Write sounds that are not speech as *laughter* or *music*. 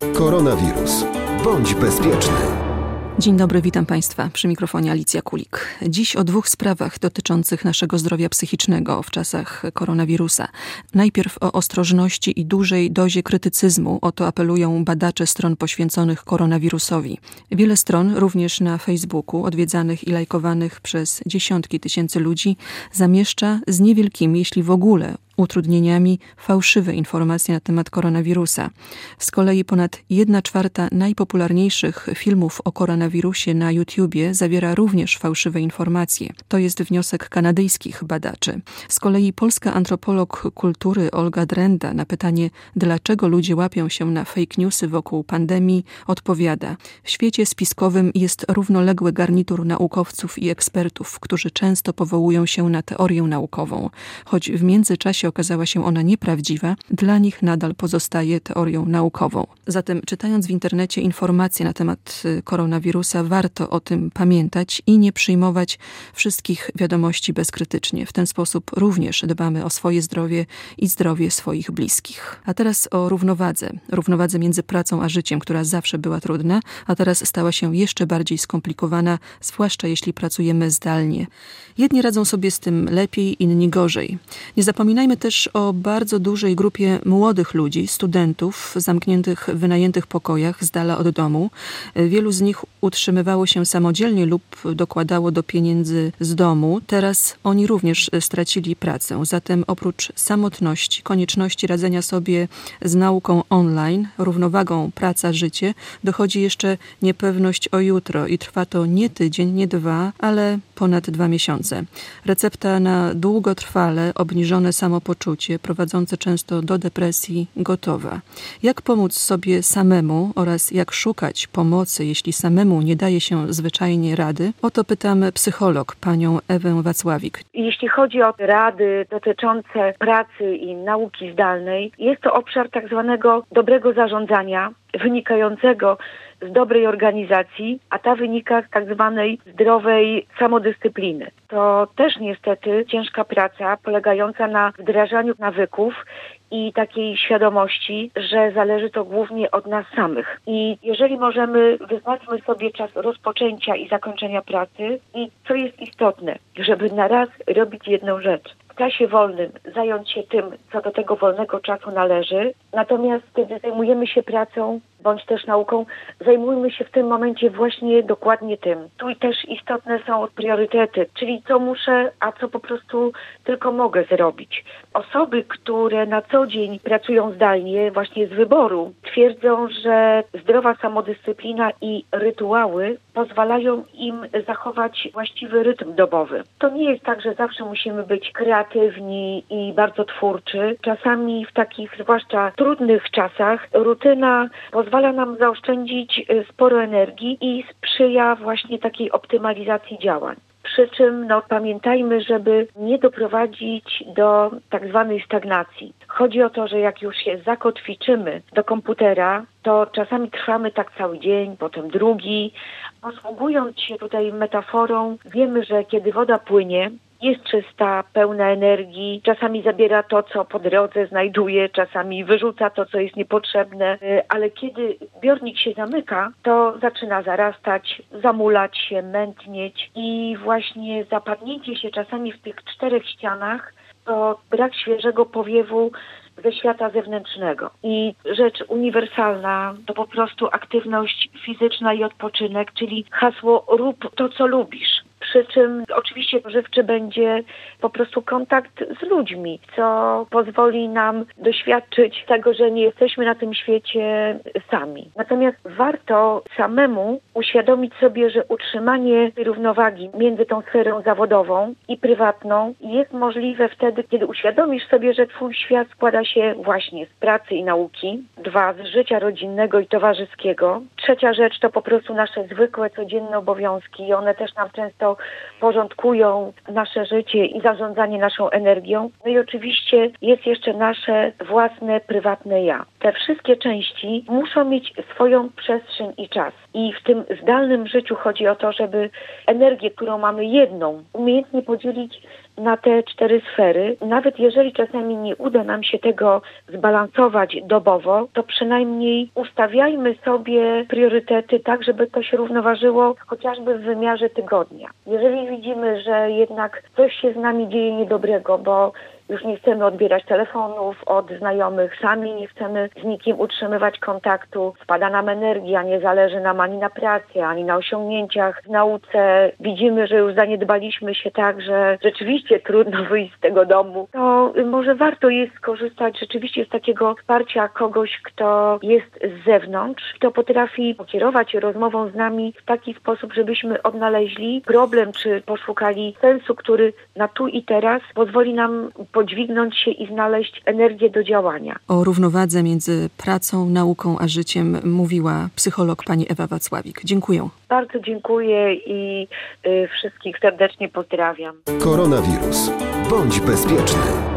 Koronawirus. Bądź bezpieczny. Dzień dobry, witam Państwa. Przy mikrofonie Alicja Kulik. Dziś o dwóch sprawach dotyczących naszego zdrowia psychicznego w czasach koronawirusa. Najpierw o ostrożności i dużej dozie krytycyzmu. O to apelują badacze stron poświęconych koronawirusowi. Wiele stron, również na Facebooku, odwiedzanych i lajkowanych przez dziesiątki tysięcy ludzi, zamieszcza z niewielkimi, jeśli w ogóle, utrudnieniami fałszywe informacje na temat koronawirusa. Z kolei ponad 1 czwarta najpopularniejszych filmów o koronawirusie na YouTubie zawiera również fałszywe informacje. To jest wniosek kanadyjskich badaczy. Z kolei polska antropolog kultury Olga Drenda na pytanie, dlaczego ludzie łapią się na fake newsy wokół pandemii, odpowiada: W świecie spiskowym jest równoległy garnitur naukowców i ekspertów, którzy często powołują się na teorię naukową, choć w międzyczasie okazała się ona nieprawdziwa, dla nich nadal pozostaje teorią naukową. Zatem czytając w internecie informacje na temat y, koronawirusa, warto o tym pamiętać i nie przyjmować wszystkich wiadomości bezkrytycznie. W ten sposób również dbamy o swoje zdrowie i zdrowie swoich bliskich. A teraz o równowadze. Równowadze między pracą a życiem, która zawsze była trudna, a teraz stała się jeszcze bardziej skomplikowana, zwłaszcza jeśli pracujemy zdalnie. Jedni radzą sobie z tym lepiej, inni gorzej. Nie zapominajmy też o bardzo dużej grupie młodych ludzi, studentów zamkniętych w wynajętych pokojach z dala od domu. Wielu z nich utrzymywało się samodzielnie lub dokładało do pieniędzy z domu. Teraz oni również stracili pracę. Zatem oprócz samotności, konieczności radzenia sobie z nauką online, równowagą praca-życie, dochodzi jeszcze niepewność o jutro i trwa to nie tydzień, nie dwa, ale ponad dwa miesiące. Recepta na długotrwale obniżone samopoczucie, prowadzące często do depresji, gotowa. Jak pomóc sobie samemu oraz jak szukać pomocy, jeśli samemu nie daje się zwyczajnie rady? O to pytam psycholog, panią Ewę Wacławik. Jeśli chodzi o rady dotyczące pracy i nauki zdalnej, jest to obszar tak zwanego dobrego zarządzania, wynikającego z dobrej organizacji, a ta wynika z tak zwanej zdrowej samodyscypliny. To też niestety ciężka praca polegająca na wdrażaniu nawyków i takiej świadomości, że zależy to głównie od nas samych. I jeżeli możemy, wyznaczmy sobie czas rozpoczęcia i zakończenia pracy i co jest istotne, żeby na raz robić jedną rzecz czasie wolnym zająć się tym, co do tego wolnego czasu należy. Natomiast kiedy zajmujemy się pracą bądź też nauką, zajmujmy się w tym momencie właśnie dokładnie tym. Tu też istotne są priorytety, czyli co muszę, a co po prostu tylko mogę zrobić. Osoby, które na co dzień pracują zdalnie, właśnie z wyboru, twierdzą, że zdrowa samodyscyplina i rytuały pozwalają im zachować właściwy rytm dobowy. To nie jest tak, że zawsze musimy być kreatywni i bardzo twórczy. Czasami w takich, zwłaszcza trudnych czasach, rutyna pozwala nam zaoszczędzić y, sporo energii i sprzyja właśnie takiej optymalizacji działań. Przy czym no, pamiętajmy, żeby nie doprowadzić do tak zwanej stagnacji. Chodzi o to, że jak już się zakotwiczymy do komputera, to czasami trwamy tak cały dzień, potem drugi. Posługując się tutaj metaforą, wiemy, że kiedy woda płynie, jest czysta, pełna energii, czasami zabiera to, co po drodze znajduje, czasami wyrzuca to, co jest niepotrzebne, y, ale kiedy zbiornik się zamyka, to zaczyna zarastać, zamulać się, mętnieć i właśnie zapadnięcie się czasami w tych czterech ścianach to brak świeżego powiewu ze świata zewnętrznego. I rzecz uniwersalna to po prostu aktywność fizyczna i odpoczynek, czyli hasło rób to, co lubisz. Przy czym oczywiście żywczy będzie po prostu kontakt z ludźmi, co pozwoli nam doświadczyć tego, że nie jesteśmy na tym świecie sami. Natomiast warto samemu uświadomić sobie, że utrzymanie równowagi między tą sferą zawodową i prywatną jest możliwe wtedy, kiedy uświadomisz sobie, że twój świat składa się właśnie z pracy i nauki, dwa, z życia rodzinnego i towarzyskiego. Trzecia rzecz to po prostu nasze zwykłe, codzienne obowiązki i one też nam często porządkują nasze życie i zarządzanie naszą energią. No i oczywiście jest jeszcze nasze własne, prywatne ja. Te wszystkie części muszą mieć swoją przestrzeń i czas. I w tym zdalnym życiu chodzi o to, żeby energię, którą mamy jedną, umiejętnie podzielić na te cztery sfery. Nawet jeżeli czasami nie uda nam się tego zbalansować dobowo, to przynajmniej ustawiajmy sobie priorytety tak, żeby to się równoważyło chociażby w wymiarze tygodnia. Jeżeli widzimy, że jednak coś się z nami dzieje niedobrego, bo już nie chcemy odbierać telefonów od znajomych, sami nie chcemy z nikim utrzymywać kontaktu, spada nam energia, nie zależy nam ani na pracy, ani na osiągnięciach w nauce. Widzimy, że już zaniedbaliśmy się tak, że rzeczywiście trudno *laughs* wyjść z tego domu. To może warto jest skorzystać rzeczywiście z takiego wsparcia kogoś, kto jest z zewnątrz, kto potrafi pokierować rozmową z nami w taki sposób, żebyśmy odnaleźli problem, czy poszukali sensu, który na tu i teraz pozwoli nam podźwignąć się i znaleźć energię do działania. O równowadze między pracą, nauką a życiem mówiła psycholog pani Ewa Wacławik. Dziękuję. Bardzo dziękuję i y, wszystkich serdecznie pozdrawiam. Koronawirus. Bądź bezpieczny.